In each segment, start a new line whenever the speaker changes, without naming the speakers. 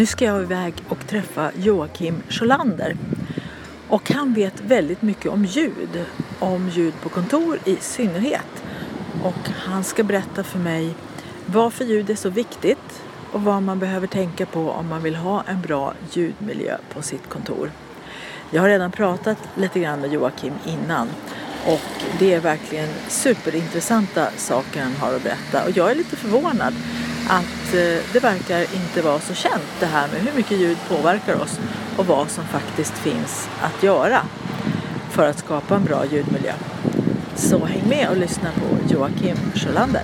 Nu ska jag iväg och träffa Joakim Scholander. Och han vet väldigt mycket om ljud, om ljud på kontor i synnerhet. Och han ska berätta för mig varför ljud är så viktigt och vad man behöver tänka på om man vill ha en bra ljudmiljö på sitt kontor. Jag har redan pratat lite grann med Joakim innan och det är verkligen superintressanta saker han har att berätta och jag är lite förvånad att eh, det verkar inte vara så känt det här med hur mycket ljud påverkar oss och vad som faktiskt finns att göra för att skapa en bra ljudmiljö. Så häng med och lyssna på Joakim Sjölander.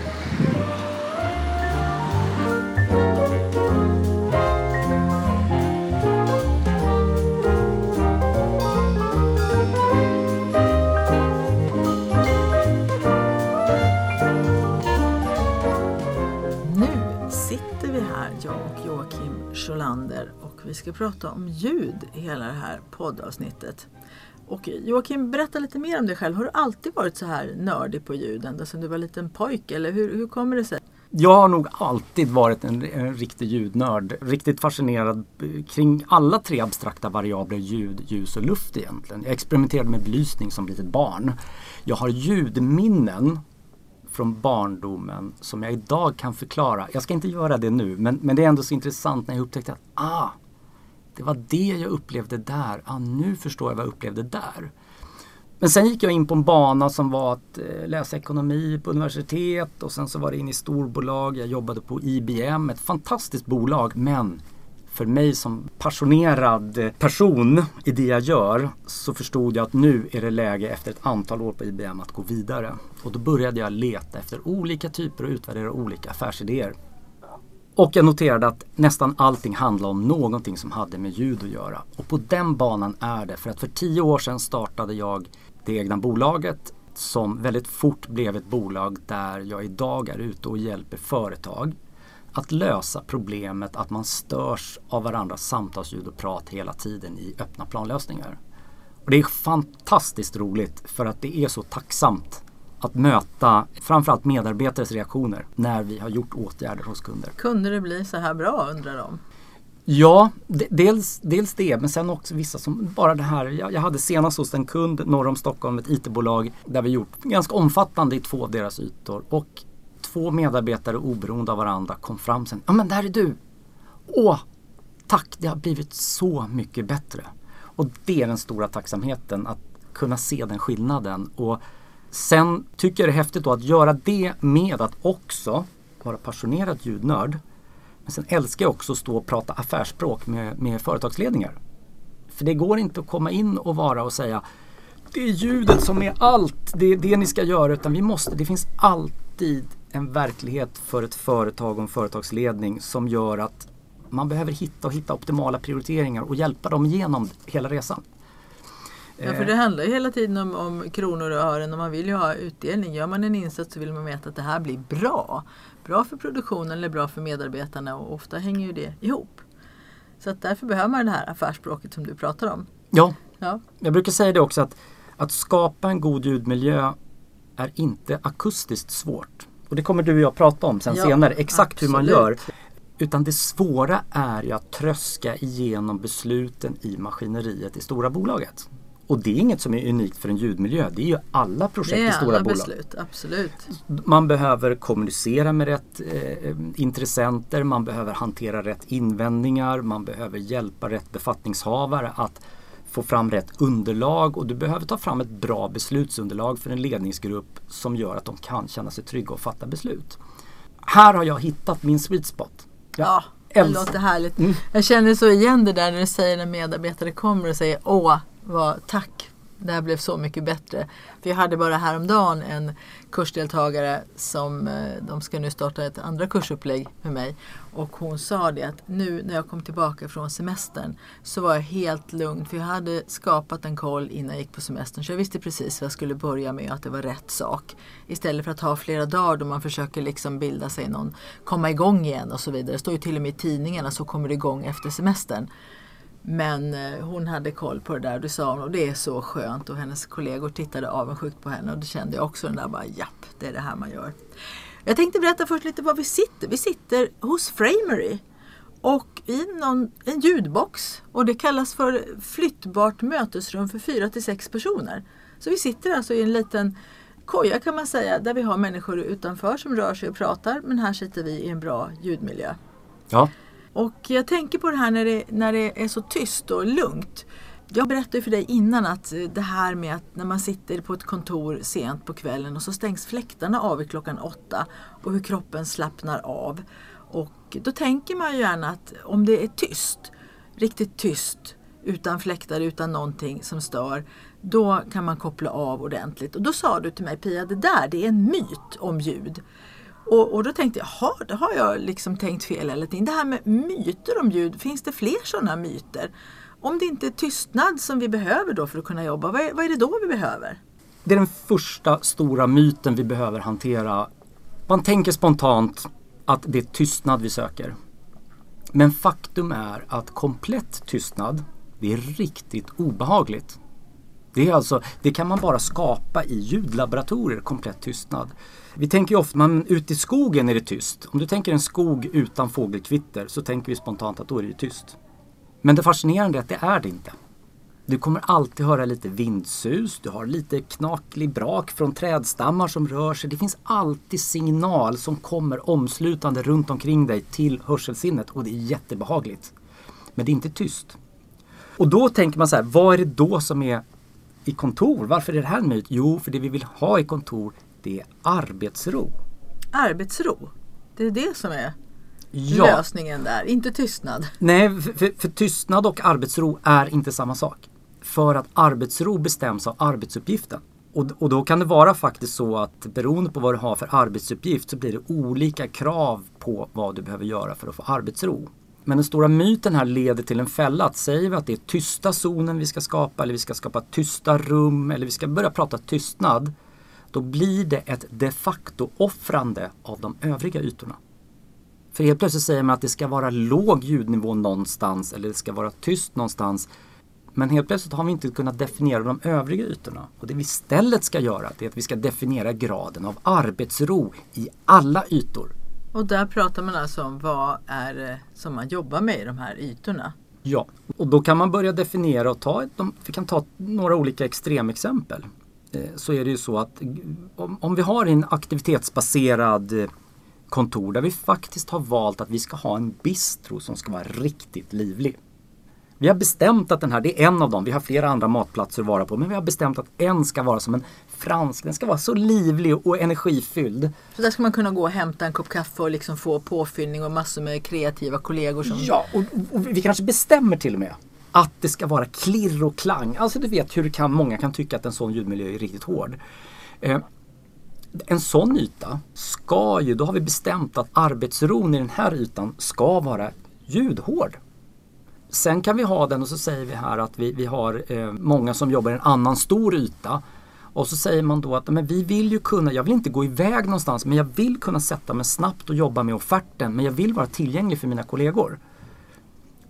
Scholander och vi ska prata om ljud i hela det här poddavsnittet. Och Joakim, berätta lite mer om dig själv. Har du alltid varit så här nördig på ljud ända sedan du var liten pojke eller hur, hur kommer det sig?
Jag har nog alltid varit en, en riktig ljudnörd. Riktigt fascinerad kring alla tre abstrakta variabler ljud, ljus och luft egentligen. Jag experimenterade med belysning som litet barn. Jag har ljudminnen från barndomen som jag idag kan förklara. Jag ska inte göra det nu men, men det är ändå så intressant när jag upptäckte att ah, det var det jag upplevde där. Ah, nu förstår jag vad jag upplevde där. Men sen gick jag in på en bana som var att eh, läsa ekonomi på universitet och sen så var det in i storbolag. Jag jobbade på IBM, ett fantastiskt bolag men för mig som passionerad person i det jag gör så förstod jag att nu är det läge efter ett antal år på IBM att gå vidare. Och då började jag leta efter olika typer och utvärdera olika affärsidéer. Och jag noterade att nästan allting handlade om någonting som hade med ljud att göra. Och på den banan är det. För att för tio år sedan startade jag det egna bolaget som väldigt fort blev ett bolag där jag idag är ute och hjälper företag att lösa problemet att man störs av varandras samtalsljud och prat hela tiden i öppna planlösningar. Och det är fantastiskt roligt för att det är så tacksamt att möta framförallt medarbetares reaktioner när vi har gjort åtgärder hos kunder.
Kunde det bli så här bra undrar de?
Ja, dels, dels det men sen också vissa som bara det här. Jag, jag hade senast hos en kund norr om Stockholm, ett IT-bolag där vi gjort ganska omfattande i två av deras ytor och två medarbetare oberoende av varandra kom fram sen. Ja men där är du! Åh, tack, det har blivit så mycket bättre. Och det är den stora tacksamheten att kunna se den skillnaden. Och sen tycker jag det är häftigt då att göra det med att också vara passionerad ljudnörd. Men sen älskar jag också att stå och prata affärsspråk med, med företagsledningar. För det går inte att komma in och vara och säga det är ljudet som är allt, det är det ni ska göra. Utan vi måste, det finns alltid en verklighet för ett företag och en företagsledning som gör att man behöver hitta och hitta optimala prioriteringar och hjälpa dem igenom hela resan.
Ja, för det handlar ju hela tiden om, om, kronor och ören och man vill ju ha utdelning. Gör man en insats så vill man veta att det här blir bra. Bra för produktionen eller bra för medarbetarna och ofta hänger ju det ihop. Så att därför behöver man det här affärsspråket som du pratar om.
Ja, ja. jag brukar säga det också att, att skapa en god ljudmiljö är inte akustiskt svårt. Och det kommer du och jag prata om sen ja, senare, exakt absolut. hur man gör. Utan det svåra är ju att tröska igenom besluten i maskineriet i stora bolaget. Och det är inget som är unikt för en ljudmiljö. Det är ju alla projekt i stora alla bolag. Beslut,
absolut.
Man behöver kommunicera med rätt eh, intressenter, man behöver hantera rätt invändningar, man behöver hjälpa rätt befattningshavare att få fram rätt underlag och du behöver ta fram ett bra beslutsunderlag för en ledningsgrupp som gör att de kan känna sig trygga och fatta beslut. Här har jag hittat min sweet spot.
Jag ja, det låter härligt. Mm. Jag känner så igen det där när du säger när medarbetare kommer och säger Åh, vad, tack det här blev så mycket bättre. För jag hade bara häromdagen en kursdeltagare som eh, de ska nu starta ett andra kursupplägg med mig. Och hon sa det att nu när jag kom tillbaka från semestern så var jag helt lugn för jag hade skapat en koll innan jag gick på semestern så jag visste precis vad jag skulle börja med och att det var rätt sak. Istället för att ha flera dagar då man försöker liksom bilda sig någon, komma igång igen och så vidare. Det står ju till och med i tidningarna så kommer det igång efter semestern. Men eh, hon hade koll på det där och det sa hon och det är så skönt och hennes kollegor tittade avundsjukt på henne och det kände jag också den där bara japp, det är det här man gör. Jag tänkte berätta först lite var vi sitter. Vi sitter hos Framery och i någon, en ljudbox och det kallas för flyttbart mötesrum för fyra till sex personer. Så vi sitter alltså i en liten koja kan man säga där vi har människor utanför som rör sig och pratar men här sitter vi i en bra ljudmiljö.
Ja,
och jag tänker på det här när det, när det är så tyst och lugnt. Jag berättade ju för dig innan att eh, det här med att när man sitter på ett kontor sent på kvällen och så stängs fläktarna av vid klockan åtta och hur kroppen slappnar av. Och då tänker man ju gärna att om det är tyst, riktigt tyst, utan fläktar, utan någonting som stör, då kan man koppla av ordentligt. Och då sa du till mig Pia, det där det är en myt om ljud. Och, och då tänkte jag, jaha, då har jag liksom tänkt fel hela tiden. Det här med myter om ljud, finns det fler sådana myter? Om det inte är tystnad som vi behöver då för att kunna jobba, vad är, vad är det då vi behöver?
det är den första stora myten vi behöver hantera. Man tänker spontant att det är tystnad vi söker. Men faktum är att komplett tystnad, det är riktigt obehagligt. Det, är alltså, det kan man bara skapa i ljudlaboratorier, komplett tystnad. Vi tänker ju ofta, man, ute i skogen är det tyst. Om du tänker en skog utan fågelkvitter så tänker vi spontant att då är det tyst. Men det fascinerande är att det är det inte. Du kommer alltid höra lite vindsus, du har lite knaklig brak från trädstammar som rör sig. Det finns alltid signal som kommer omslutande runt omkring dig till hörselsinnet och det är jättebehagligt. Men det är inte tyst. Och då tänker man så här, vad är det då som är i kontor? Varför är det här en myt? Jo, för det vi vill ha i kontor, det är arbetsro.
Arbetsro, det är det som är
Ja,
lösningen där, inte tystnad.
nej, för, för, tystnad och arbetsro är inte samma sak. För att arbetsro bestäms av arbetsuppgiften. Och, och då kan det vara faktiskt så att beroende på vad du har för arbetsuppgift så blir det olika krav på vad du behöver göra för att få arbetsro. Men den stora myten här leder till en fälla. Att säger vi att det är tysta zonen vi ska skapa eller vi ska skapa tysta rum eller vi ska börja prata tystnad. Då blir det ett de facto offrande av de övriga ytorna. För helt plötsligt säger man att det ska vara låg ljudnivå någonstans eller det ska vara tyst någonstans. Men helt plötsligt har vi inte kunnat definiera de övriga ytorna. Och det vi istället ska göra det är att vi ska definiera graden av arbetsro i alla ytor.
Och där pratar man alltså om vad är det som man jobbar med i de här ytorna.
Ja, och då kan man börja definiera och ta, de- vi kan ta några olika extremexempel. Eh, så är det ju så att om, om vi har en aktivitetsbaserad eh, kontor där vi faktiskt har valt att vi ska ha en bistro som ska vara riktigt livlig. Vi har bestämt att den här, det är en av dem, vi har flera andra matplatser att vara på, men vi har bestämt att en ska vara som en fransk, den ska vara så livlig och energifylld.
Så där ska man kunna gå och hämta en kopp kaffe och liksom få påfyllning och massor med kreativa kollegor som
Ja, och, och vi kanske bestämmer till och med att det ska vara klirr och klang. Alltså du vet hur kan, många kan tycka att en sån ljudmiljö är riktigt hård. Eh, en sån yta ska ju, då har vi bestämt att arbetsron i den här ytan ska vara ljudhård. Sen kan vi ha den och så säger vi här att vi, vi har eh, många som jobbar i en annan stor yta. Och så säger man då att men vi vill ju kunna, jag vill inte gå iväg någonstans men jag vill kunna sätta mig snabbt och jobba med offerten men jag vill vara tillgänglig för mina kollegor.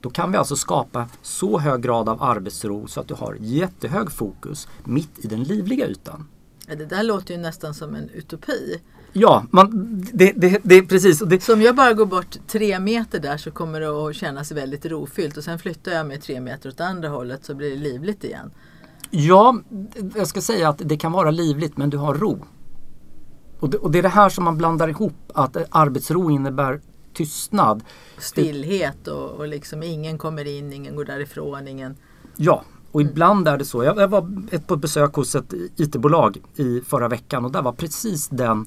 Då kan vi alltså skapa så hög grad av arbetsro så att du har jättehög fokus mitt i den livliga ytan.
Det där låter ju nästan som en utopi.
Ja, man, det, det, det är precis. Det,
Så om jag bara går bort tre meter där så kommer det att kännas väldigt rofyllt och sen flyttar jag mig tre meter åt andra hållet så blir det livligt igen.
Ja, jag ska säga att det kan vara livligt men du har ro. Och det, och det är det här som man blandar ihop, att arbetsro innebär tystnad.
Stillhet och, och liksom ingen kommer in, ingen går därifrån, ingen...
Ja, och ibland är det så. Jag, var ett, på besök hos ett IT-bolag i förra veckan och där var precis den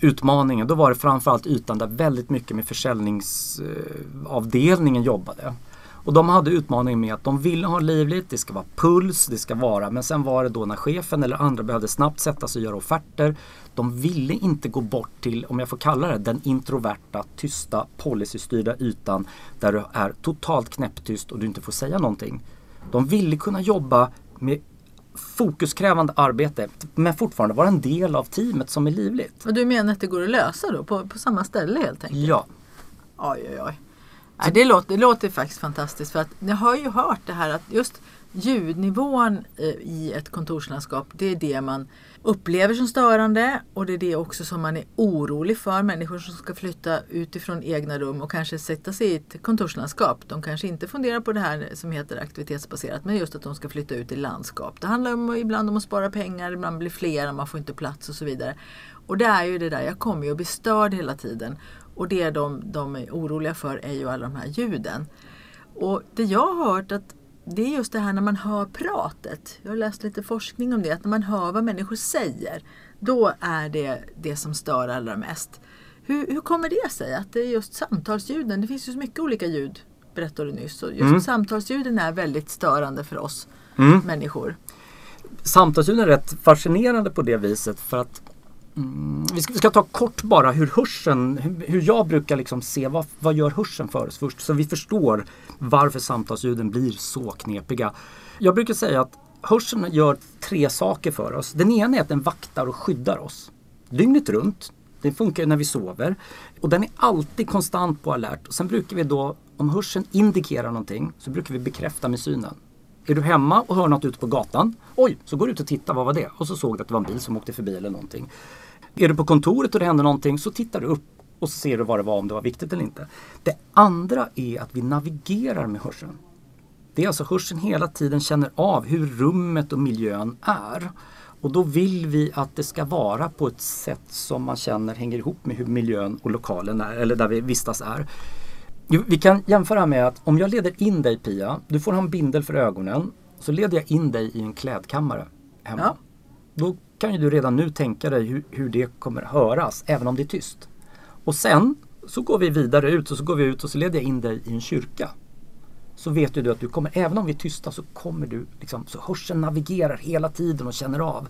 utmaningen. Då var det framförallt ytan där väldigt mycket med försäljningsavdelningen jobbade. Och de hade utmaningen med att de ville ha livligt, det ska vara puls, det ska vara, men sen var det då när chefen eller andra behövde snabbt sätta sig och göra offerter. De ville inte gå bort till, om jag får kalla det, den introverta, tysta, policystyrda ytan där du är totalt knäpptyst och du inte får säga någonting. De ville kunna jobba med fokuskrävande arbete men fortfarande vara en del av teamet som är livligt.
Och du menar att det går att lösa då på, på samma ställe helt enkelt?
Ja.
Oj, oj, oj. Ja, det, låter, det låter faktiskt fantastiskt för att jag har ju hört det här att just ljudnivån eh, i ett kontorslandskap det är det man upplever som störande och det är det också som man är orolig för. Människor som ska flytta utifrån egna rum och kanske sätta sig i ett kontorslandskap. De kanske inte funderar på det här som heter aktivitetsbaserat men just att de ska flytta ut i landskap. Det handlar om, ibland om att spara pengar, ibland blir flera, man får inte plats och så vidare. Och det är ju det där, jag kommer ju att bli störd hela tiden. Och det de, de är oroliga för är ju alla de här ljuden. Och det jag har hört att det är just det här när man hör pratet. Jag har läst lite forskning om det. Att när man hör vad människor säger. Då är det det som stör allra mest. Hur, hur kommer det sig att det är just samtalsljuden? Det finns ju så mycket olika ljud berättade du nyss. Och just mm. samtalsljuden är väldigt störande för oss mm. människor.
Samtalsljuden är rätt fascinerande på det viset för att Mm, vi, ska, vi, ska, ta kort bara hur hörseln, hur, hur jag brukar liksom se vad, vad gör hörseln för oss först så vi förstår varför samtalsljuden blir så knepiga. Jag brukar säga att hörseln gör tre saker för oss. Den ena är att den vaktar och skyddar oss. Dygnet runt. Den funkar när vi sover. Och den är alltid konstant på alert. Och sen brukar vi då, om hörseln indikerar någonting, så brukar vi bekräfta med synen. Är du hemma och hör något ute på gatan? Oj, så går du ut och tittar, vad var det? Och så såg du att det var en bil som åkte förbi eller någonting. Är du på kontoret och det händer någonting så tittar du upp och så ser du vad det var, om det var viktigt eller inte. Det andra är att vi navigerar med hörseln. Det är alltså hörseln hela tiden känner av hur rummet och miljön är. Och då vill vi att det ska vara på ett sätt som man känner hänger ihop med hur miljön och lokalen är, eller där vi vistas är. Vi kan jämföra med att om jag leder in dig Pia, du får ha en bindel för ögonen, så leder jag in dig i en klädkammare hemma. Ja. Då kan ju du redan nu tänka dig hur, hur det kommer höras, även om det är tyst. Och sen så går vi vidare ut och så går vi ut och så leder jag in dig i en kyrka. Så vet du att du kommer, även om vi är tysta så kommer du, liksom, så hörseln navigerar hela tiden och känner av.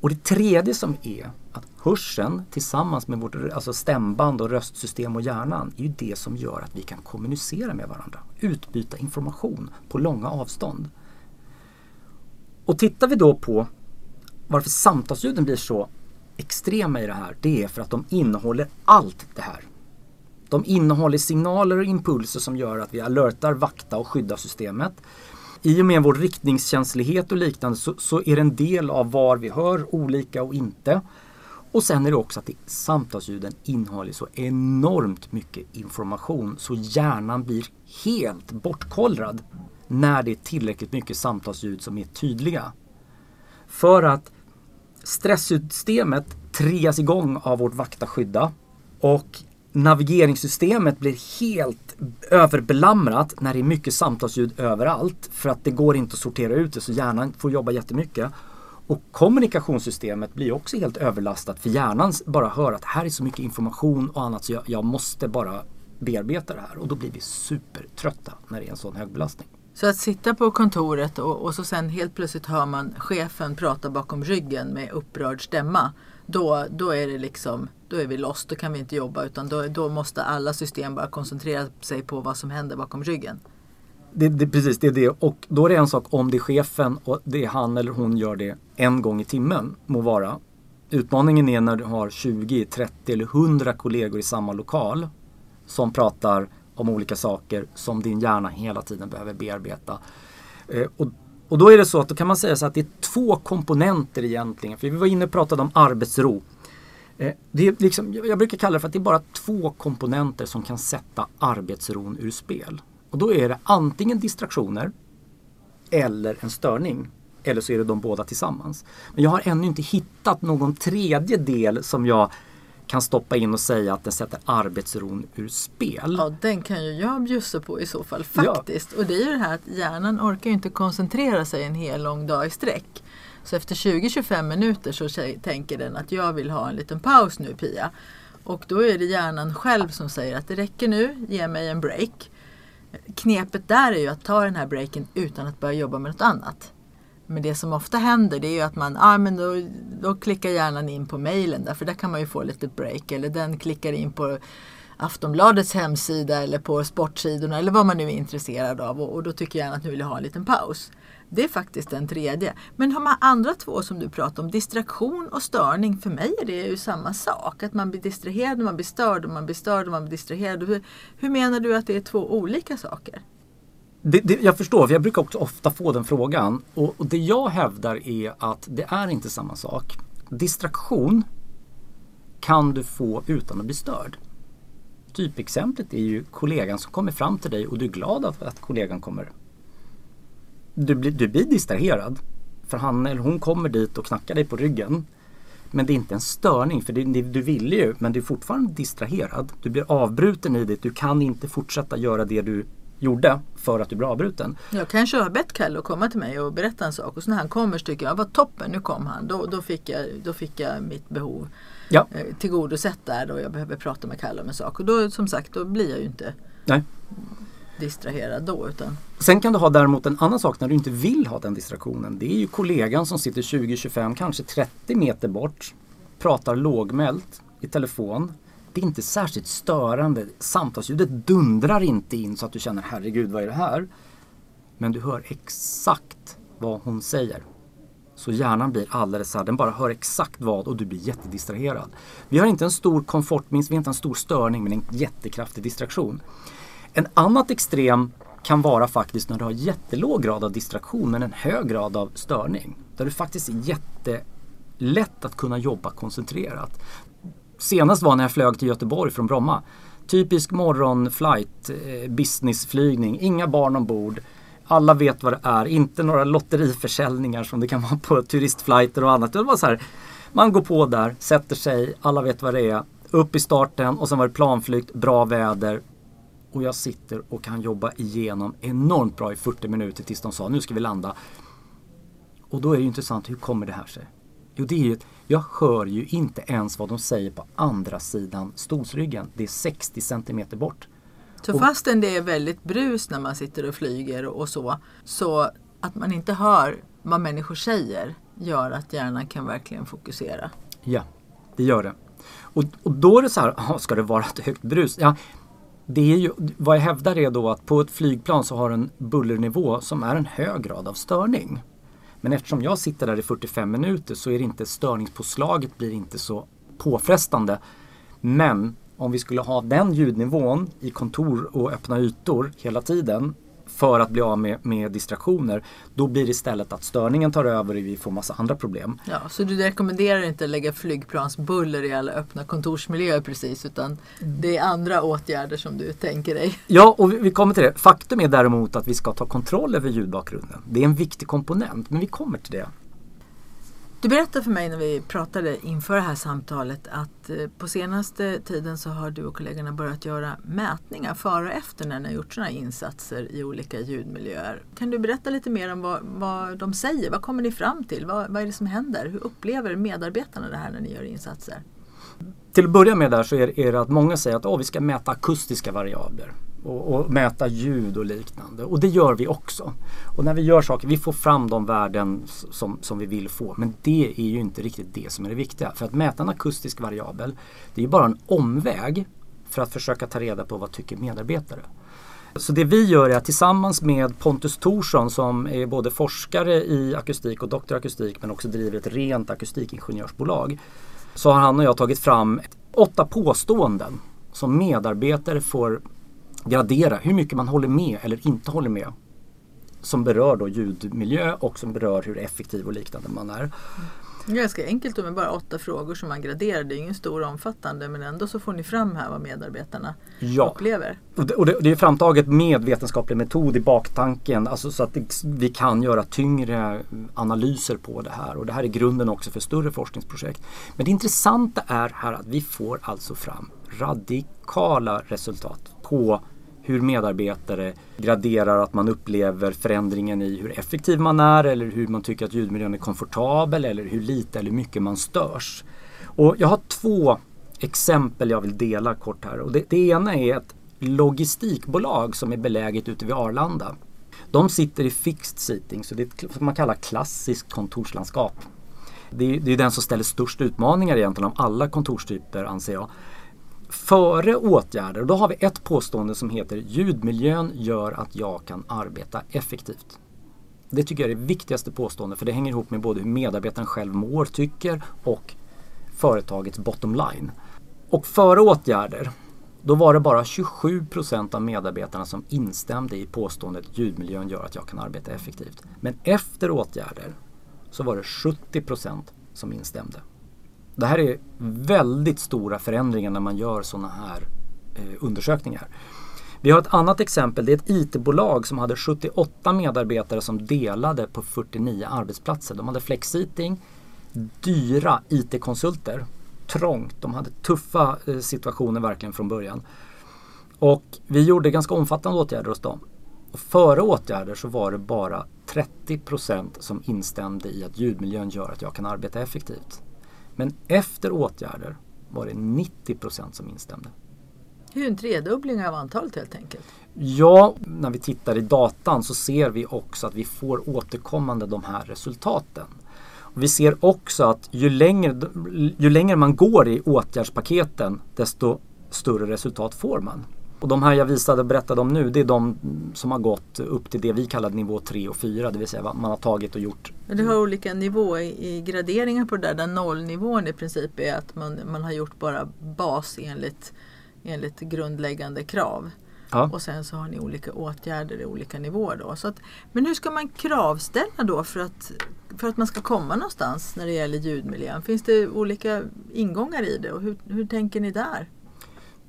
Och det tredje som är att hörseln tillsammans med vårt alltså stämband och röstsystem och hjärnan är ju det som gör att vi kan kommunicera med varandra. Utbyta information på långa avstånd. Och tittar vi då på varför samtalsljuden blir så extrema i det här, det är för att de innehåller allt det här. De innehåller signaler och impulser som gör att vi alertar, vakta och skydda systemet. I och med vår riktningskänslighet och liknande så, så, är det en del av var vi hör olika och inte. Och sen är det också att det, samtalsljuden innehåller så enormt mycket information så hjärnan blir helt bortkollrad när det är tillräckligt mycket samtalsljud som är tydliga. För att Stresssystemet trias igång av vårt vakta skydda och navigeringssystemet blir helt överbelamrat när det är mycket samtalsljud överallt för att det går inte att sortera ut det så hjärnan får jobba jättemycket. Och kommunikationssystemet blir också helt överlastat för hjärnan bara hör att här är så mycket information och annat så jag, jag måste bara bearbeta det här och då blir vi supertrötta när det är en sån hög belastning.
Så att sitta på kontoret och, och, så sen helt plötsligt hör man chefen prata bakom ryggen med upprörd stämma. Då, då är det liksom, då är vi lost, då kan vi inte jobba utan då, då måste alla system bara koncentrera sig på vad som händer bakom ryggen.
Det, det, precis, det är det. Och då är det en sak om det är chefen och det är han eller hon gör det en gång i timmen, må vara. Utmaningen är när du har 20, 30 eller 100 kollegor i samma lokal som pratar om olika saker som din hjärna hela tiden behöver bearbeta. Eh, och, och då är det så att då kan man säga så att det är två komponenter egentligen. För vi var inne och pratade om arbetsro. Eh, det är liksom, jag brukar kalla det för att det är bara två komponenter som kan sätta arbetsron ur spel. Och då är det antingen distraktioner eller en störning. Eller så är det de båda tillsammans. Men jag har ännu inte hittat någon tredje del som jag kan stoppa in och säga att den sätter arbetsron ur spel.
Ja, den kan ju jag bjussa på i så fall faktiskt. Ja. Och det är ju det här att hjärnan orkar ju inte koncentrera sig en hel lång dag i sträck. Så efter 20-25 minuter så tänker den att jag vill ha en liten paus nu Pia. Och då är det hjärnan själv som säger att det räcker nu, ge mig en break. Knepet där är ju att ta den här breaken utan att börja jobba med något annat. Men det som ofta händer det är ju att man, ah, men då, då klickar hjärnan in på mejlen där för där kan man ju få lite break. Eller den klickar in på Aftonbladets hemsida eller på sportsidorna eller vad man nu är intresserad av och, och då tycker jag att nu vill jag ha en liten paus. Det är faktiskt den tredje. Men de här andra två som du pratar om, distraktion och störning, för mig är det ju samma sak. Att man blir distraherad och man blir störd och man blir störd och man blir distraherad. Hur, hur menar du att det är två olika saker?
Det, det, jag förstår, för jag brukar också ofta få den frågan. Och, och det jag hävdar är att det är inte samma sak. Distraktion kan du få utan att bli störd. Typexemplet är ju kollegan som kommer fram till dig och du är glad att, att kollegan kommer. Du blir, du blir distraherad. För han eller hon kommer dit och knackar dig på ryggen. Men det är inte en störning för det, det, du ville ju men du är fortfarande distraherad. Du blir avbruten i det. Du kan inte fortsätta göra det du gjorde för att du blev avbruten.
Jag kanske har bett Kalle att komma till mig och berätta en sak och så när han kommer så tycker jag vad toppen, nu kom han. Då, då, fick, jag, då fick jag mitt behov ja. eh, tillgodosett där då jag behöver prata med Kalle om en sak. Och då som sagt, då blir jag ju inte
Nej.
distraherad då. Utan...
Sen kan du ha däremot en annan sak när du inte vill ha den distraktionen. Det är ju kollegan som sitter 20-25, kanske 30 meter bort, pratar lågmält i telefon det är inte särskilt störande. Samtalsljudet dundrar inte in så att du känner herregud vad är det här? Men du hör exakt vad hon säger. Så hjärnan blir alldeles så här, den bara hör exakt vad och du blir jättedistraherad. Vi har inte en stor komfortminst, vi har inte en stor störning men en jättekraftig distraktion. En annat extrem kan vara faktiskt när du har jättelåg grad av distraktion men en hög grad av störning. Där du faktiskt är jättelätt att kunna jobba koncentrerat senast var när jag flög till Göteborg från Bromma. Typisk morgonflight, eh, businessflygning, inga barn ombord. Alla vet vad det är, inte några lotteriförsäljningar som det kan vara på turistflighter och annat. Det var så här, man går på där, sätter sig, alla vet vad det är. Upp i starten och sen var det planflykt, bra väder. Och jag sitter och kan jobba igenom enormt bra i 40 minuter tills de sa nu ska vi landa. Och då är det intressant, hur kommer det här sig? Jo, det är ju jag hör ju inte ens vad de säger på andra sidan stolsryggen. Det är 60 centimeter bort.
Så och, fastän det är väldigt brus när man sitter och flyger och så, så att man inte hör vad människor säger gör att hjärnan kan verkligen fokusera.
Ja, det gör det. Och, och då är det så här, ska det vara ett högt brus? Ja, det är ju, vad jag hävdar är då att på ett flygplan så har en bullernivå som är en hög grad av störning. Men eftersom jag sitter där i 45 minuter så är det inte störningspåslaget blir inte så påfrestande. Men om vi skulle ha den ljudnivån i kontor och öppna ytor hela tiden för att bli av med, med distraktioner. Då blir det istället att störningen tar över och vi får massa andra problem.
Ja, så du rekommenderar inte att lägga flygplansbuller i alla öppna kontorsmiljöer precis utan det är andra åtgärder som du tänker dig?
Ja, och vi kommer till det. Faktum är däremot att vi ska ta kontroll över ljudbakgrunden. Det är en viktig komponent, men vi kommer till det.
Du berättade för mig när vi pratade inför det här samtalet att eh, på senaste tiden så har du och kollegorna börjat göra mätningar före och efter när ni har gjort sådana insatser i olika ljudmiljöer. Kan du berätta lite mer om vad, vad de säger? Vad kommer ni fram till? Vad, vad är det som händer? Hur upplever medarbetarna det här när ni gör insatser?
Till att börja med där så är det att många säger att oh, vi ska mäta akustiska variabler och, och, mäta ljud och liknande. Och det gör vi också. Och när vi gör saker, vi får fram de värden som, som vi vill få. Men det är ju inte riktigt det som är det viktiga. För att mäta en akustisk variabel, det är ju bara en omväg för att försöka ta reda på vad tycker medarbetare. Så det vi gör är att tillsammans med Pontus Thorsson som är både forskare i akustik och doktor i akustik men också driver ett rent akustikingenjörsbolag. Så har han och jag tagit fram åtta påståenden som medarbetare får gradera hur mycket man håller med eller inte håller med. Som berör då ljudmiljö och som berör hur effektiv och liknande man är.
Ganska enkelt med bara åtta frågor som man graderar. Det är ingen stor omfattande men ändå så får ni fram här vad medarbetarna ja. upplever.
Och det, och det, det är framtaget med vetenskaplig metod i baktanken. Alltså så att det, vi kan göra tyngre analyser på det här. Och det här är grunden också för större forskningsprojekt. Men det intressanta är här att vi får alltså fram radikala resultat på hur medarbetare graderar att man upplever förändringen i hur effektiv man är eller hur man tycker att ljudmiljön är komfortabel eller hur lite eller mycket man störs. Och jag har två exempel jag vill dela kort här. Och det, det ena är ett logistikbolag som är beläget ute vid Arlanda. De sitter i fixed seating, så det är vad man kallar klassiskt kontorslandskap. Det är, det är den som ställer störst utmaningar egentligen av alla kontorstyper anser jag. Före åtgärder, då har vi ett påstående som heter ljudmiljön gör att jag kan arbeta effektivt. Det tycker jag är det viktigaste påståendet för det hänger ihop med både hur medarbetaren själv mår, tycker och företagets bottom line. Och före åtgärder, då var det bara 27 procent av medarbetarna som instämde i påståendet ljudmiljön gör att jag kan arbeta effektivt. Men efter åtgärder så var det 70 procent som instämde. Det här är väldigt stora förändringar när man gör sådana här eh, undersökningar. Vi har ett annat exempel. Det är ett IT-bolag som hade 78 medarbetare som delade på 49 arbetsplatser. De hade flexiting, dyra IT-konsulter, trångt. De hade tuffa eh, situationer verkligen från början. Och vi gjorde ganska omfattande åtgärder hos dem. Och före åtgärder så var det bara 30 procent som instämde i att ljudmiljön gör att jag kan arbeta effektivt. Men efter åtgärder var det 90% som instämde.
Det är en tredubbling av antalet helt enkelt.
Ja, när vi tittar i datan så ser vi också att vi får återkommande de här resultaten. Vi ser också att ju längre, ju längre man går i åtgärdspaketen desto större resultat får man. Och de här jag visade och berättade om nu det är de som har gått upp till det vi kallar nivå 3 och 4. Det vill säga vad man har tagit och gjort.
Du har olika nivå i, graderingar på det där. Där nollnivån i princip är att man, man har gjort bara bas enligt, enligt grundläggande krav. Ja. Och sen så har ni olika åtgärder i olika nivåer. Då. Så att, men hur ska man kravställa då för att, för att man ska komma någonstans när det gäller ljudmiljön? Finns det olika ingångar i det och hur, hur tänker ni där?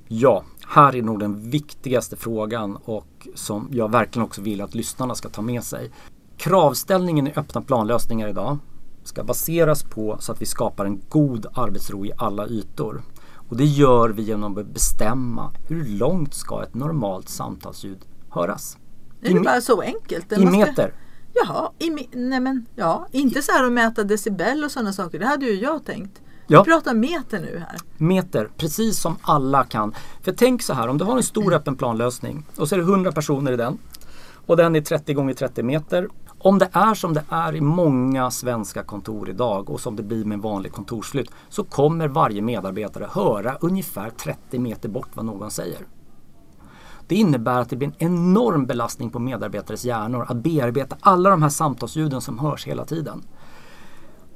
Ja, här är nog den viktigaste frågan och som jag verkligen också vill att lyssnarna ska ta med sig. Kravställningen i öppna planlösningar idag ska baseras på så att vi skapar en god arbetsro i alla ytor. Och det gör vi genom att bestämma hur långt ska ett normalt samtalsljud höras.
Är det bara så enkelt?
I meter.
Jaha, i, nej men, ja, inte så här att mäta decibel och sådana saker. Det hade ju jag tänkt. Ja. Vi pratar meter nu här.
Meter, precis som alla kan. För tänk så här, om du har en stor öppen planlösning och så är det 100 personer i den och den är 30 gånger 30 meter. Om det är som det är i många svenska kontor idag och som det blir med en vanlig kontorsflytt så kommer varje medarbetare höra ungefär 30 meter bort vad någon säger. Det innebär att det blir en enorm belastning på medarbetares hjärnor att bearbeta alla de här samtalsljuden som hörs hela tiden.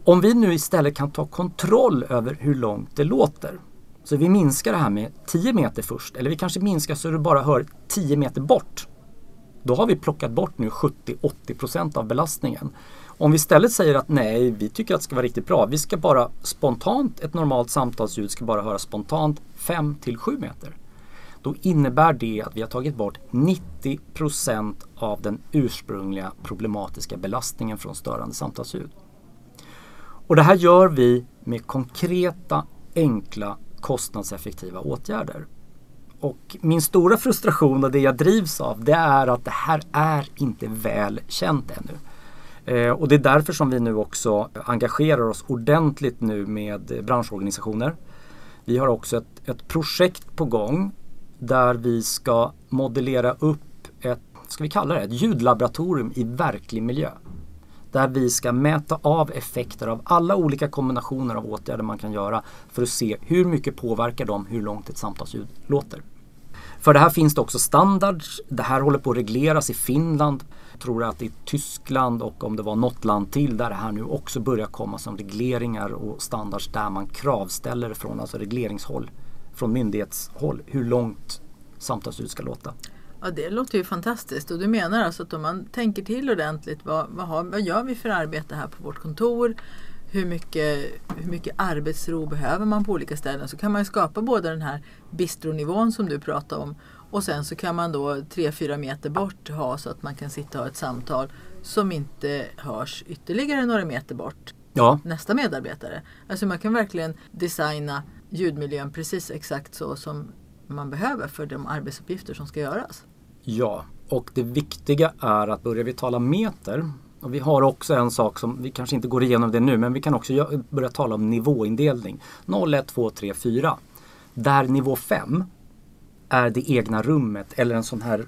Om vi nu istället kan ta kontroll över hur långt det låter. Så vi minskar det här med 10 meter först eller vi kanske minskar så du bara hör 10 meter bort. Då har vi plockat bort nu 70-80% av belastningen. Om vi istället säger att nej, vi tycker att det ska vara riktigt bra. Vi ska bara spontant, ett normalt samtalsljud ska bara höra spontant 5 7 meter. Då innebär det att vi har tagit bort 90% av den ursprungliga problematiska belastningen från störande samtalsljud. Och det här gör vi med konkreta, enkla, kostnadseffektiva åtgärder. Och min stora frustration och det jag drivs av det är att det här är inte väl känt ännu. Eh, och det är därför som vi nu också engagerar oss ordentligt nu med branschorganisationer. Vi har också ett, ett projekt på gång där vi ska modellera upp ett, ska vi kalla det, ett ljudlaboratorium i verklig miljö där vi ska mäta av effekter av alla olika kombinationer av åtgärder man kan göra för att se hur mycket påverkar de hur långt ett samtalsljud låter. För det här finns det också standards. Det här håller på att regleras i Finland. Jag tror att i Tyskland och om det var något land till där det här nu också börjar komma som regleringar och standards där man kravställer från alltså regleringshåll, från myndighetshåll, hur långt samtalsljud ska låta.
Ja, det låter ju fantastiskt. Och du menar alltså att om man tänker till ordentligt, vad, vad, har, vad gör vi för arbete här på vårt kontor? Hur mycket, hur mycket arbetsro behöver man på olika ställen? Så kan man skapa både den här bistronivån som du pratade om och sen så kan man då tre fyra meter bort ha så att man kan sitta och ha ett samtal som inte hörs ytterligare några meter bort.
Ja.
Nästa medarbetare. Alltså man kan verkligen designa ljudmiljön precis exakt så som man behöver för de arbetsuppgifter som ska göras.
Ja, och det viktiga är att börjar vi tala meter och vi har också en sak som vi kanske inte går igenom det nu men vi kan också börja tala om nivåindelning. 0, 1, 2, 3, 4. Där nivå 5 är det egna rummet eller en sån här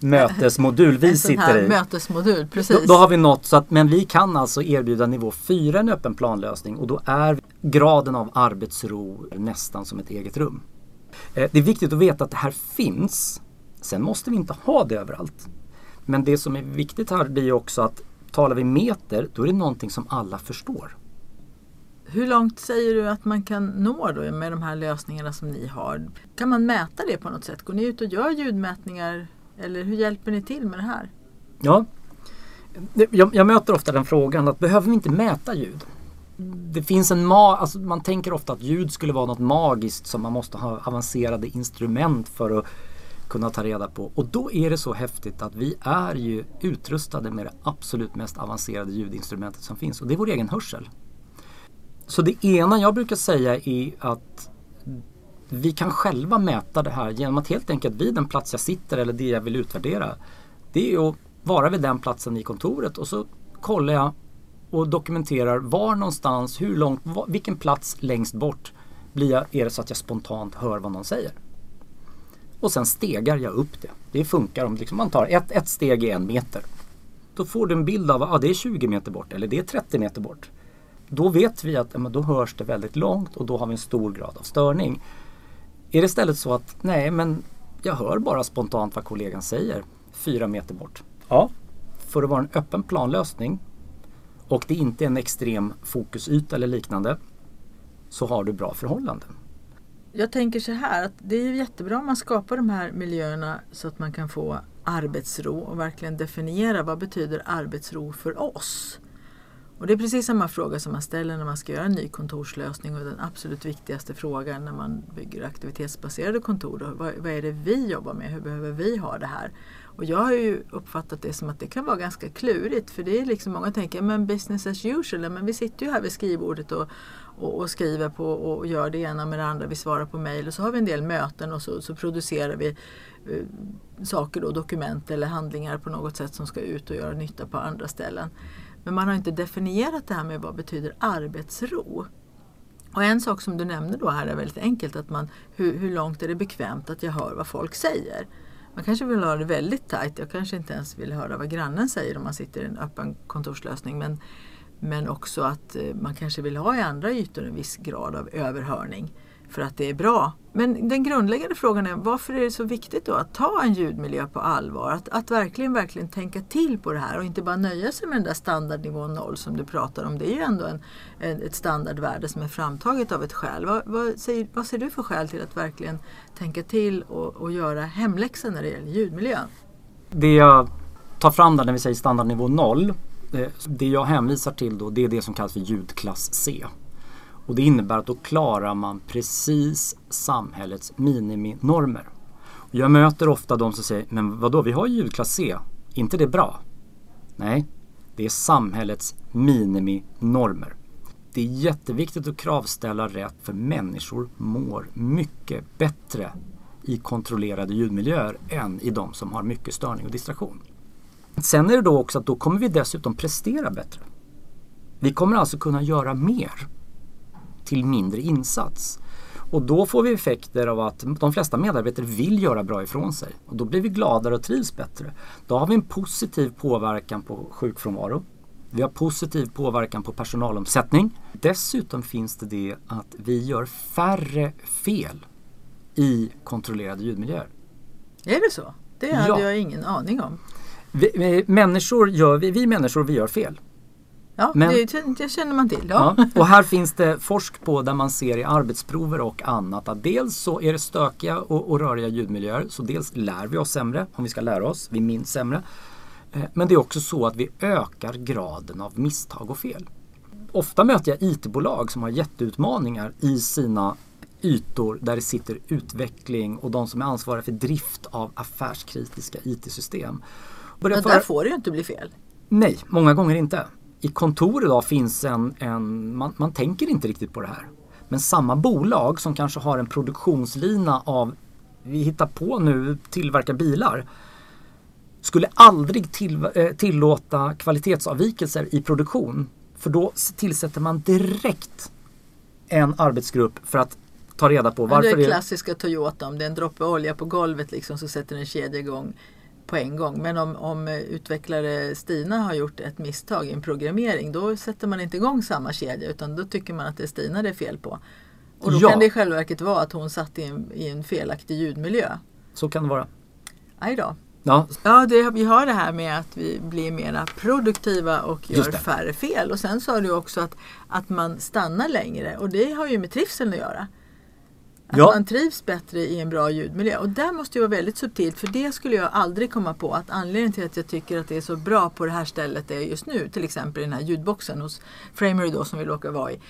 mötesmodul vi sitter i.
mötesmodul, precis.
Då, då har vi nått så att, men vi kan alltså erbjuda nivå 4 en öppen planlösning och då är graden av arbetsro nästan som ett eget rum. Eh, det är viktigt att veta att det här finns. Sen måste vi inte ha det överallt. Men det som är viktigt här blir också att talar vi meter, då är det någonting som alla förstår.
Hur långt säger du att man kan nå då med de här lösningarna som ni har? Kan man mäta det på något sätt? Går ni ut och gör ljudmätningar eller hur hjälper ni till med det här?
Ja, jag, jag möter ofta den frågan att behöver vi inte mäta ljud? Det finns en ma- alltså man tänker ofta att ljud skulle vara något magiskt som man måste ha avancerade instrument för att kunna ta reda på. Och då är det så häftigt att vi är ju utrustade med det absolut mest avancerade ljudinstrumentet som finns och det är vår egen hörsel. Så det ena jag brukar säga är att vi kan själva mäta det här genom att helt enkelt vid den plats jag sitter eller det jag vill utvärdera. Det är att vara vid den platsen i kontoret och så kollar jag och dokumenterar var någonstans, hur långt, vilken plats längst bort blir jag, är det så att jag spontant hör vad någon säger. Och sen stegar jag upp det. Det funkar om liksom man tar ett, ett steg i en meter. Då får du en bild av att ah, det är 20 meter bort eller det är 30 meter bort. Då vet vi att men då hörs det väldigt långt och då har vi en stor grad av störning. Är det istället så att nej men jag hör bara spontant vad kollegan säger fyra meter bort. Ja, för att vara en öppen planlösning och det inte är en extrem fokusyta eller liknande så har du bra förhållanden.
Jag tänker så här att det är ju jättebra om man skapar de här miljöerna så att man kan få arbetsro och verkligen definiera vad betyder arbetsro för oss. Och det är precis samma fråga som man ställer när man ska göra en ny kontorslösning och den absolut viktigaste frågan när man bygger aktivitetsbaserade kontor. Då, vad, vad är det vi jobbar med? Hur behöver vi ha det här? Och jag har ju uppfattat det som att det kan vara ganska klurigt för det är liksom många tänker men business as usual, men vi sitter ju här vid skrivbordet och, och, och skriver på och gör det ena med det andra. Vi svarar på mejl och så har vi en del möten och så, så producerar vi eh, saker då, dokument eller handlingar på något sätt som ska ut och göra nytta på andra ställen. Men man har inte definierat det här med vad betyder arbetsro. Och en sak som du nämnde då här är väldigt enkelt, att man, hur, hur långt är det bekvämt att jag hör vad folk säger? Man kanske vill ha det väldigt tajt. Jag kanske inte ens vill höra vad grannen säger om man sitter i en öppen kontorslösning. Men, men också att eh, man kanske vill ha i andra ytor en viss grad av överhörning för att det är bra. Men den grundläggande frågan är varför är det så viktigt då att ta en ljudmiljö på allvar? Att, att verkligen, verkligen tänka till på det här och inte bara nöja sig med den där standardnivån 0 som du pratar om. Det är ju ändå en, en, ett standardvärde som är framtaget av ett skäl. Vad, vad, säger, vad ser du för skäl till att verkligen tänka till och, och göra hemläxan när det gäller ljudmiljön?
Det jag tar fram där när vi säger standardnivå 0 Eh, det jag hänvisar till då det är det som kallas för ljudklass C. Och det innebär att då klarar man precis samhällets miniminormer. Och jag möter ofta de som säger, men vadå vi har ljudklass C, inte det bra? Nej, det är samhällets miniminormer. Det är jätteviktigt att kravställa rätt för människor mår mycket bättre i kontrollerade ljudmiljöer än i de som har mycket störning och distraktion. Sen är det då också att då kommer vi dessutom prestera bättre. Vi kommer alltså kunna göra mer till mindre insats. Och då får vi effekter av att de flesta medarbetare vill göra bra ifrån sig. Och då blir vi gladare och trivs bättre. Då har vi en positiv påverkan på sjukfrånvaro. Vi har positiv påverkan på personalomsättning. Dessutom finns det det att vi gör färre fel i kontrollerade ljudmiljöer.
Är det så? Det hade
Ja.
jag ingen aning om.
Vi, människor gör, vi, vi människor vi gör fel.
Ja,
Men-
det, det känner man till. Ja.
Ja. Och här finns det forsk på där man ser i arbetsprover och annat att dels så är det stökiga och, och röriga ljudmiljöer så dels lär vi oss sämre om vi ska lära oss, vi minns sämre. Eh, Men det är också så att vi ökar graden av misstag och fel. Ofta möter jag IT-bolag som har jätteutmaningar i sina ytor där det sitter utveckling och de som är ansvariga för drift av affärskritiska IT-system. Börjar
Men
föra-
där får det ju inte bli fel.
Nej, många gånger inte. I kontor idag finns en, en man, man tänker inte riktigt på det här. Men samma bolag som kanske har en produktionslina av, vi hittar på nu, tillverka bilar. Skulle aldrig till, eh, tillåta kvalitetsavvikelser i produktion. För då tillsätter man direkt en arbetsgrupp för att ta reda på varför
det är
är
klassiska Toyota. Om det är en droppe olja på golvet liksom, så sätter en kedja igång på en gång. Men om, om utvecklare Stina har gjort ett misstag i en programmering då sätter man inte igång samma kedja utan då tycker man att det är Stina det är fel på. Och då
Ja.
kan det i själva verket vara att hon satt i en, i en felaktig ljudmiljö.
Så kan det vara.
Aj då.
Ja,
Ja, det, vi har det här med att vi blir mera produktiva och gör färre fel. Och sen sa du också att, att man stannar längre och det har ju med trivseln att göra. Att
Ja.
man trivs bättre i en bra ljudmiljö. Och där måste ju vara väldigt subtilt för det skulle jag aldrig komma på att anledningen till att jag tycker att det är så bra på det här stället är just nu, till exempel i den här ljudboxen hos Framery då som vi råkar vara i.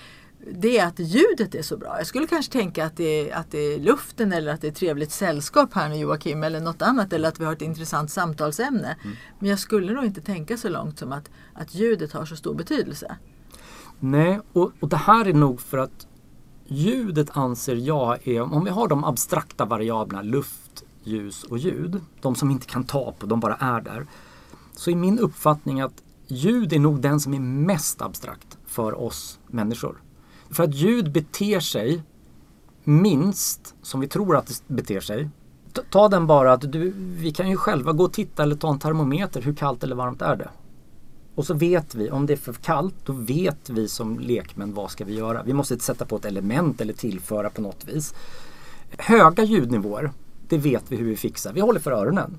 Det är att ljudet är så bra. Jag skulle kanske tänka att det, är, att det är luften eller att det är trevligt sällskap här med Joakim eller något annat eller att vi har ett intressant samtalsämne. Men jag skulle nog inte tänka så långt som att, att ljudet har så stor betydelse.
nej, och, och det här är nog för att ljudet anser jag är, om vi har de abstrakta variablerna luft, ljus och ljud, de som inte kan ta på, de bara är där. Så är min uppfattning att ljud är nog den som är mest abstrakt för oss människor. För att ljud beter sig minst som vi tror att det beter sig. Ta- den bara att du, vi kan ju själva gå och titta eller ta en termometer, hur kallt eller varmt är det? Och så vet vi, om det är för kallt, då vet vi som lekmän vad ska vi göra. Vi måste sätta på ett element eller tillföra på något vis. Höga ljudnivåer, det vet vi hur vi fixar. Vi håller för öronen.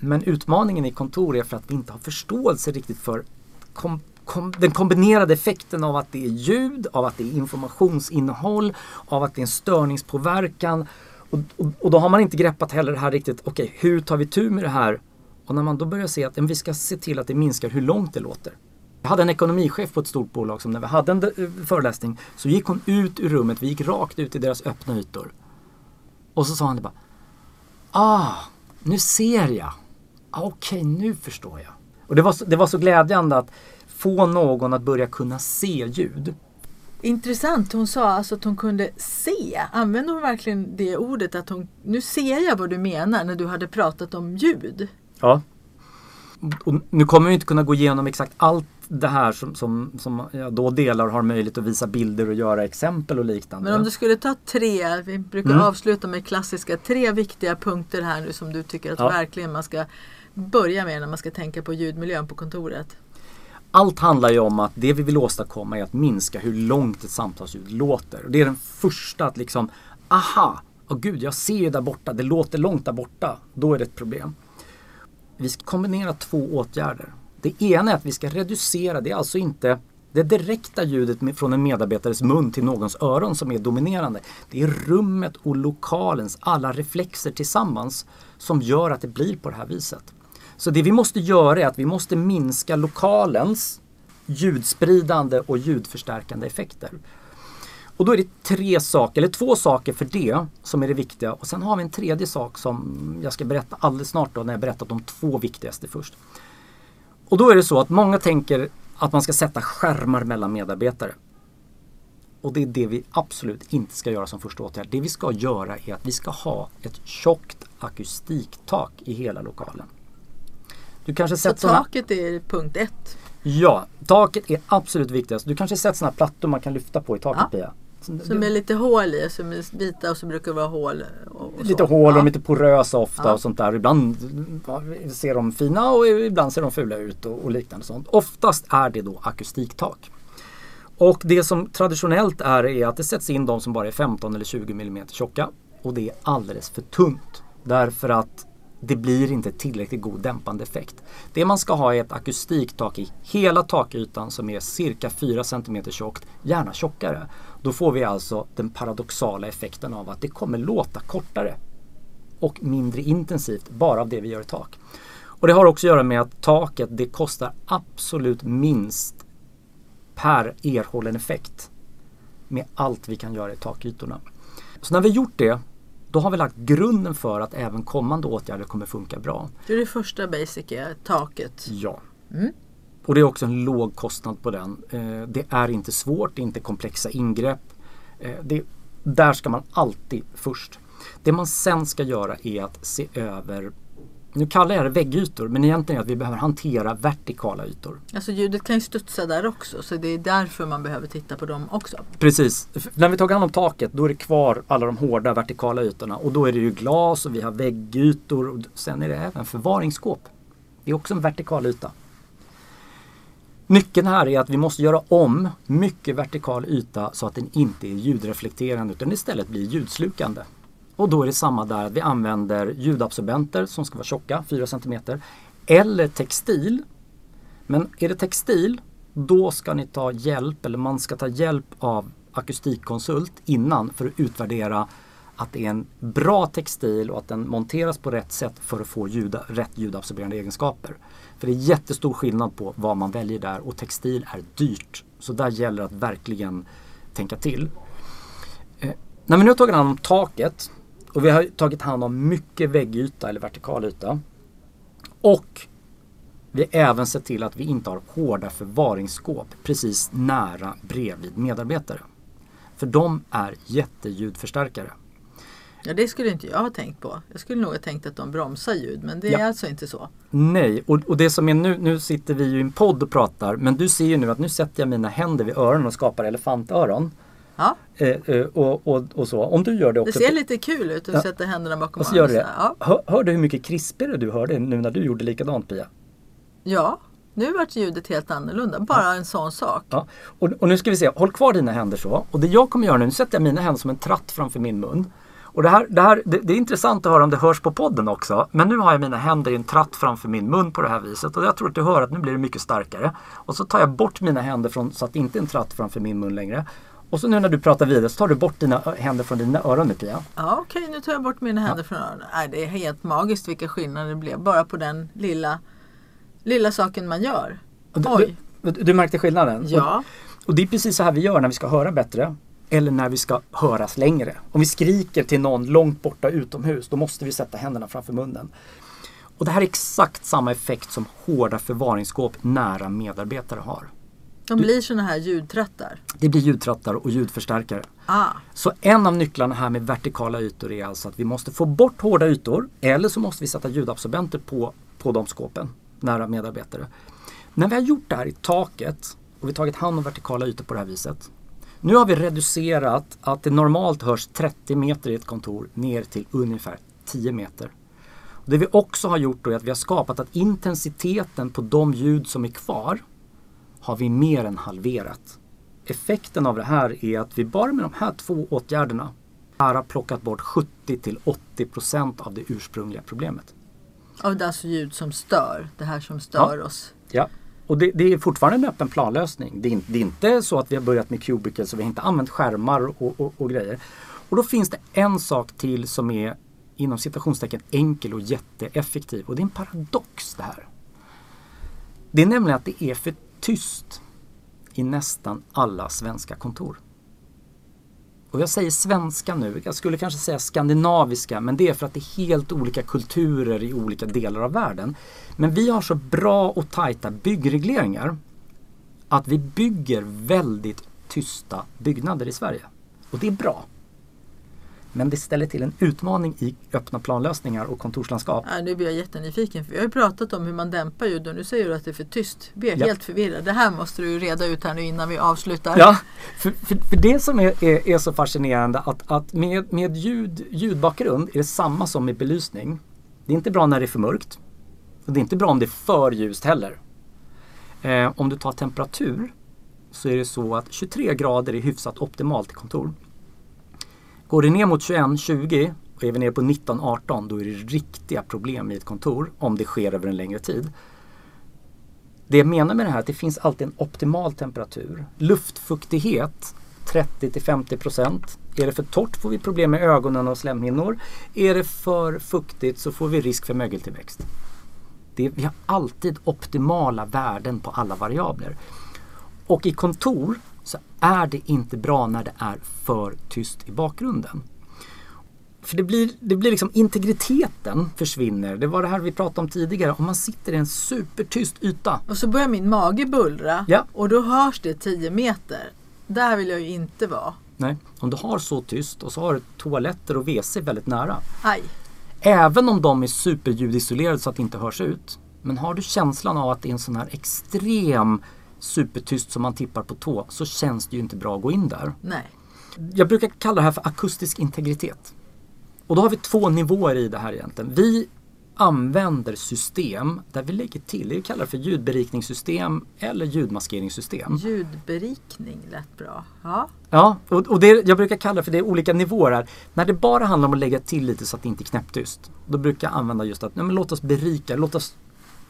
Men utmaningen i kontor är för att vi inte har förståelse riktigt för kom, kom, den kombinerade effekten av att det är ljud, av att det är informationsinnehåll, av att det är en störningspåverkan. Och, och, och då har man inte greppat heller det här riktigt, okej hur tar vi tur med det här? Och när man då börjar se att vi ska se till att det minskar hur långt det låter. Jag hade en ekonomichef på ett stort bolag som när vi hade en eh, föreläsning så gick hon ut ur rummet, vi gick rakt ut i deras öppna ytor. Och så sa han det bara Ah, nu ser jag. Ah, Okej, nu förstår jag. Och det var, så, det var så glädjande att få någon att börja kunna se ljud.
Intressant, hon sa alltså att hon kunde se. Använde hon verkligen det ordet att hon, nu ser jag vad du menar när du hade pratat om ljud?
Ja. Och nu kommer vi inte kunna gå igenom exakt allt det här som, som, som jag då delar och har möjlighet att visa bilder och göra exempel och liknande.
Men om du skulle ta tre, vi brukar
Mm.
avsluta med klassiska, tre viktiga punkter här nu som du tycker att
Ja.
verkligen man ska börja med när man ska tänka på ljudmiljön på kontoret.
Allt handlar ju om att det vi vill åstadkomma är att minska hur långt ett samtalsljud låter. Och det är den första att liksom, aha, åh gud jag ser ju där borta, det låter långt där borta. Då är det ett problem. Vi ska kombinera två åtgärder. Det ena är att vi ska reducera, det är alltså inte det direkta ljudet från en medarbetares mun till någons öron som är dominerande. Det är rummet och lokalens alla reflexer tillsammans som gör att det blir på det här viset. Så det vi måste göra är att vi måste minska lokalens ljudspridande och ljudförstärkande effekter. Och då är det tre saker, eller två saker för det som är det viktiga. Och sen har vi en tredje sak som jag ska berätta alldeles snart då när jag berättat de två viktigaste först. Och då är det så att många tänker att man ska sätta skärmar mellan medarbetare. Och det är det vi absolut inte ska göra som första åtgärd. Det vi ska göra är att vi ska ha ett tjockt akustiktak i hela lokalen. Du kanske
Så
sett såna...
taket är punkt ett.
Ja, taket är absolut viktigast. Du kanske sett sådana plattor man kan lyfta på i taket
Ja.
Pia? Så
Som är lite hål i, som är vita och så brukar det vara hål.
Lite
så.
hål och
Ja.
lite porösa ofta
Ja.
och sånt där. Ibland ser de fina och ibland ser de fula ut och, och liknande sånt. Oftast är det då akustiktak. Och det som traditionellt är är att det sätts in de som bara är 15 eller 20 mm tjocka. Och det är alldeles för tunt. Därför att det blir inte tillräckligt god dämpande effekt. Det man ska ha är ett akustiktak i hela takytan som är cirka 4 cm tjockt, gärna tjockare. Då får vi alltså den paradoxala effekten av att det kommer låta kortare och mindre intensivt bara av det vi gör i tak. Och det har också att göra med att taket det kostar absolut minst per erhållen effekt med allt vi kan göra i takytorna. Så när vi gjort det då har vi lagt grunden för att även kommande åtgärder kommer funka bra.
Det är det första basic, taket.
Ja.
Mm.
Och det är också en låg kostnad på den. Eh, Det är inte svårt, det är inte komplexa ingrepp. Eh, Det, där ska man alltid först. Det man sen ska göra är att se över nu kallar jag det väggytor men egentligen är att vi behöver hantera vertikala ytor.
Alltså ljudet kan ju studsa där också så det är därför man behöver titta på dem också.
Precis. När vi tagit hand om taket då är det kvar alla de hårda vertikala ytorna och då är det ju glas och vi har väggytor och sen är det även förvaringsskåp. Det är också en vertikal yta. Nyckeln här är att vi måste göra om mycket vertikal yta så att den inte är ljudreflekterande utan istället blir ljudslukande. Och då är det samma där, att vi använder ljudabsorbenter som ska vara tjocka, 4 cm. Eller textil. Men är det textil, då ska ni ta hjälp, eller man ska ta hjälp av akustikkonsult innan för att utvärdera att det är en bra textil och att den monteras på rätt sätt för att få ljuda, rätt ljudabsorberande egenskaper. För det är jättestor skillnad på vad man väljer där och textil är dyrt. Så där gäller det att verkligen tänka till. Eh, när vi nu har tagit hand om taket och vi har tagit hand om mycket väggyta eller vertikal yta. Och vi har även sett till att vi inte har hårda förvaringsskåp precis nära bredvid medarbetare. För de är jätteljudförstärkare.
Ja det skulle inte jag ha tänkt på. Jag skulle nog ha tänkt att de bromsar ljud men det är
Ja.
alltså inte så.
Nej, och, och det som är nu, nu sitter vi ju i en podd och pratar men du ser ju nu att nu sätter jag mina händer vid öronen och skapar elefantöron.
Ja,
Eh, eh, och, och, och så. Om du gör det
det
också.
ser lite kul ut att
Ja.
sätta händerna bakom
och så gör du
öronen.
det.
Ja.
Hör, hör du hur mycket krispigare du hörde nu när du gjorde likadant Pia?
ja, nu vart ljudet helt annorlunda. Bara en sån sak.
Ja. Och, och nu ska vi se, håll kvar dina händer så. Och det jag kommer göra nu, nu sätter jag mina händer som en tratt framför min mun. Och det, här, det, här, det, det är intressant att höra om det hörs på podden också. Men nu har jag mina händer i en tratt framför min mun på det här viset. Och jag tror att du hör att nu blir det mycket starkare. Och så tar jag bort mina händer från, så att det inte är en tratt framför min mun längre. Och så nu när du pratar vidare så tar du bort dina händer från dina öron nu Pia.
Ja, okej, nu tar jag bort mina händer från öronen. Nej, det är helt magiskt vilka skillnader det blev bara på den lilla, lilla saken man gör.
Du,
Oj.
du, du märkte skillnaden?
Ja,
Och, och det är precis så här vi gör när vi ska höra bättre. Eller när vi ska höras längre. Om vi skriker till någon långt borta utomhus, då måste vi sätta händerna framför munnen. Och det här är exakt samma effekt som hårda förvaringsskåp nära medarbetare har.
de blir såna här ljudtrattar.
Det blir ljudtrattar och ljudförstärkare.
Ah,
Så en av nycklarna här med vertikala ytor är alltså att vi måste få bort hårda ytor eller så måste vi sätta ljudabsorbenter på, på de skåpen nära medarbetare. När vi har gjort det här i taket och vi tagit hand om vertikala ytor på det här viset. Nu har vi reducerat att det normalt hörs 30 meter i ett kontor ner till ungefär 10 meter. Det vi också har gjort är att vi har skapat att intensiteten på de ljud som är kvar har vi mer än halverat. Effekten av det här är att vi bara med de här två åtgärderna har plockat bort 70 till 80 procent av det ursprungliga problemet.
och det alltså ljud som stör. Det här som stör oss.
Ja. Och det, det är fortfarande en öppen planlösning. Det är, inte- det är inte så att vi har börjat med Cubicle så vi har inte använt skärmar och, och, och grejer. Och då finns det en sak till som är inom citationstecken enkel och jätteeffektiv. Och det är en paradox det här. Det är nämligen att det är för tyst i nästan alla svenska kontor. Och jag säger svenska nu, jag skulle kanske säga skandinaviska, men det är för att det är helt olika kulturer i olika delar av världen. Men vi har så bra och tajta byggregleringar att vi bygger väldigt tysta byggnader i Sverige. Och det är bra. Men det ställer till en utmaning i öppna planlösningar och kontorslandskap.
Ja, nu blir jag jättenyfiken för vi har ju pratat om hur man dämpar ljud och nu säger du att det är för tyst. Jag blir
Ja.
helt förvirrad. Det här måste du reda ut här nu innan vi avslutar.
Ja, för, för, för det som är, är, är så fascinerande att, att med, med ljud, ljudbakgrund är det samma som med belysning. Det är inte bra när det är för mörkt. Och det är inte bra om det är för ljust heller. Eh, om du tar temperatur så är det så att 23 grader är hyfsat optimalt i kontor. Går det ner mot 21-20 och är vi nere på 19-18 då är det riktiga problem i ett kontor om det sker över en längre tid. Det jag menar med det här är att det finns alltid en optimal temperatur. Luftfuktighet 30 till 50 procent. Är det för torrt får vi problem med ögonen och slemhinnor. Är det för fuktigt så får vi risk för mögeltillväxt. Det, vi har alltid optimala värden på alla variabler. Och i kontor så är det inte bra när det är för tyst i bakgrunden. För det blir, det blir liksom integriteten försvinner. Det var det här vi pratade om tidigare. Om man sitter i en supertyst yta.
Och så börjar min mage bullra
Ja.
och då hörs det 10 meter. Där vill jag ju inte vara.
Nej, om du har så tyst och så har du toaletter och WC väldigt nära.
Aj.
Även om de är superljudisolerade så att det inte hörs ut. Men har du känslan av att det är en sån här extrem supertyst som man tippar på tå så känns det ju inte bra att gå in där.
Nej.
Jag brukar kalla det här för akustisk integritet. Och då har vi två nivåer i det här egentligen. Vi använder system där vi lägger till, det vi kallar för ljudberikningssystem eller ljudmaskeringssystem.
Ljudberikning lät bra. Ja.
Ja, och, och det, jag brukar kalla för det olika nivåer här. När det bara handlar om att lägga till lite så att det inte är knäpptyst. Då brukar jag använda just att, nej, låt oss berika, låt oss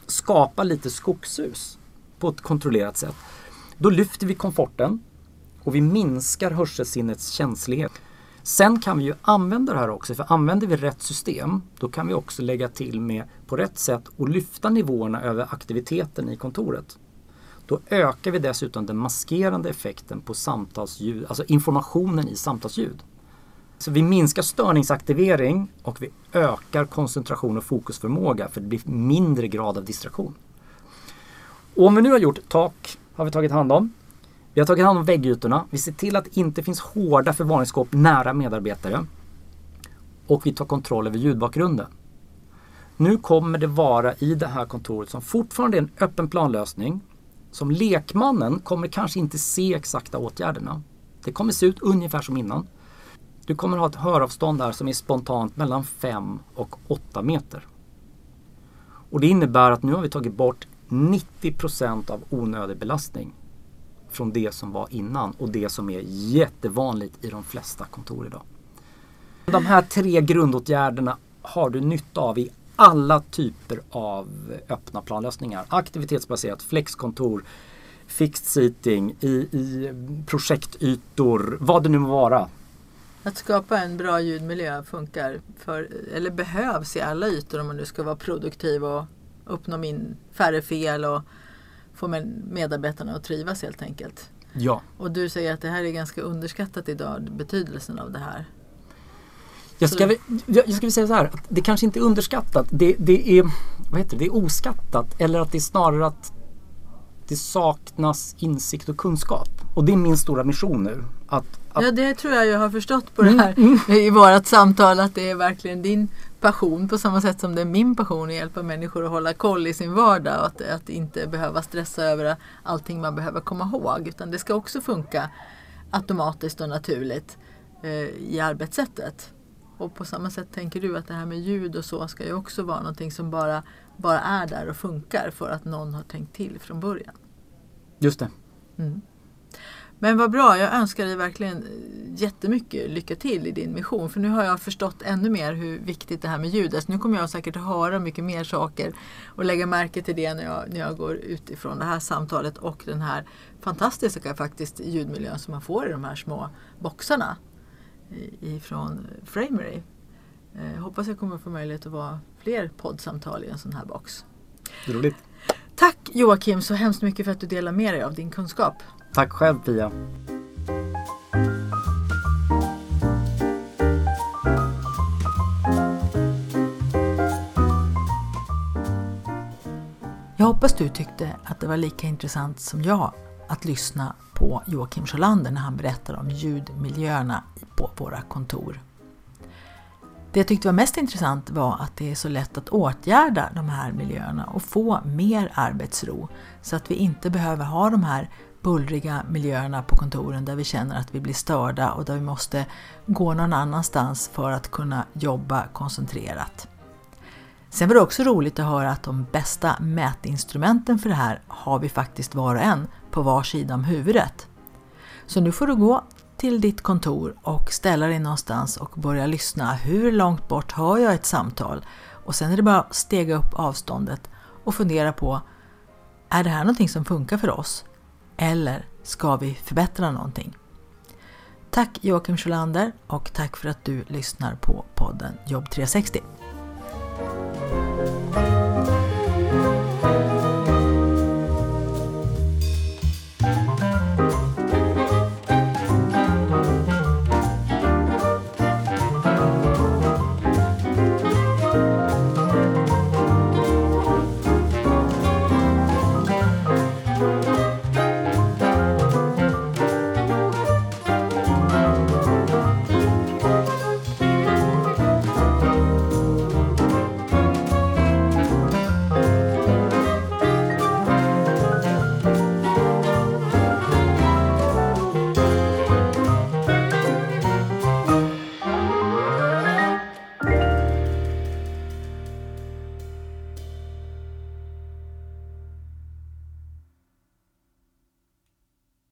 skapa lite skogshus på ett kontrollerat sätt. Då lyfter vi komforten och vi minskar hörselsinnets känslighet. Sen kan vi ju använda det här också, för använder vi rätt system då kan vi också lägga till med på rätt sätt och lyfta nivåerna över aktiviteten i kontoret. Då ökar vi dessutom den maskerande effekten på samtalsljud, alltså informationen i samtalsljud. Så vi minskar störningsaktivering och vi ökar koncentration och fokusförmåga för det blir mindre grad av distraktion. Och om vi nu har gjort tak, har vi tagit hand om. Vi har tagit hand om väggytorna. Vi ser till att det inte finns hårda förvaringsskåp nära medarbetare. Och vi tar kontroll över ljudbakgrunden. Nu kommer det vara i det här kontoret som fortfarande är en öppen planlösning. Som lekmannen kommer kanske inte se exakta åtgärderna. Det kommer se ut ungefär som innan. Du kommer ha ett höravstånd där som är spontant mellan 5 och 8 meter. Och det innebär att nu har vi tagit bort 90% av onödig belastning från det som var innan och det som är jättevanligt i de flesta kontor idag. De här tre grundåtgärderna har du nytta av i alla typer av öppna planlösningar. Aktivitetsbaserat, flexkontor, fixed seating, i, i projektytor, vad det nu må vara.
Att skapa en bra ljudmiljö funkar för, eller behövs i alla ytor om man nu ska vara produktiv och uppnå min färre fel och få medarbetarna att trivas helt enkelt.
Ja.
Och du säger att det här är ganska underskattat idag, betydelsen av det här.
Jag ska, väl, jag ska väl säga så här, att det kanske inte är underskattat. Det, det, är, vad heter det, det är oskattat. Eller att det är snarare att det saknas insikt och kunskap. Och det är min stora mission nu. Att, att...
Ja, det tror jag jag har förstått på det här mm. i vårat samtal. Att det är verkligen din passion på samma sätt som det är min passion att hjälpa människor att hålla koll i sin vardag. Och att, att inte behöva stressa över allting man behöver komma ihåg. Utan det ska också funka automatiskt och naturligt eh, i arbetssättet. Och på samma sätt tänker du att det här med ljud och så ska ju också vara någonting som bara, bara är där och funkar för att någon har tänkt till från början.
Just det.
Mm. Men vad bra, jag önskar dig verkligen jättemycket lycka till i din mission. För nu har jag förstått ännu mer hur viktigt det här med ljud är. Så nu kommer jag säkert att höra mycket mer saker och lägga märke till det när jag, när jag går utifrån det här samtalet och den här fantastiska faktiskt ljudmiljön som man får i de här små boxarna ifrån Framery. Jag eh, hoppas jag kommer få möjlighet att vara fler poddsamtal i en sån här box.
Roligt.
Tack Joakim så hemskt mycket för att du delar med dig av din kunskap.
Tack själv Pia.
Jag hoppas du tyckte att det var lika intressant som jag att lyssna på Joakim Sjölander när han berättar om ljudmiljöerna på våra kontor. Det jag tyckte var mest intressant var att det är så lätt att åtgärda de här miljöerna och få mer arbetsro så att vi inte behöver ha de här bullriga miljöerna på kontoren där vi känner att vi blir störda och där vi måste gå någon annanstans för att kunna jobba koncentrerat. Sen var det också roligt att höra att de bästa mätinstrumenten för det här har vi faktiskt var och en på var sida om huvudet. Så nu får du gå till ditt kontor och ställa dig någonstans och börja lyssna. Hur långt bort hör jag ett samtal? Och sen är det bara att stega upp avståndet och fundera på är det här någonting som funkar för oss? Eller ska vi förbättra någonting? Tack Joakim Sjölander och tack för att du lyssnar på podden Jobb 360.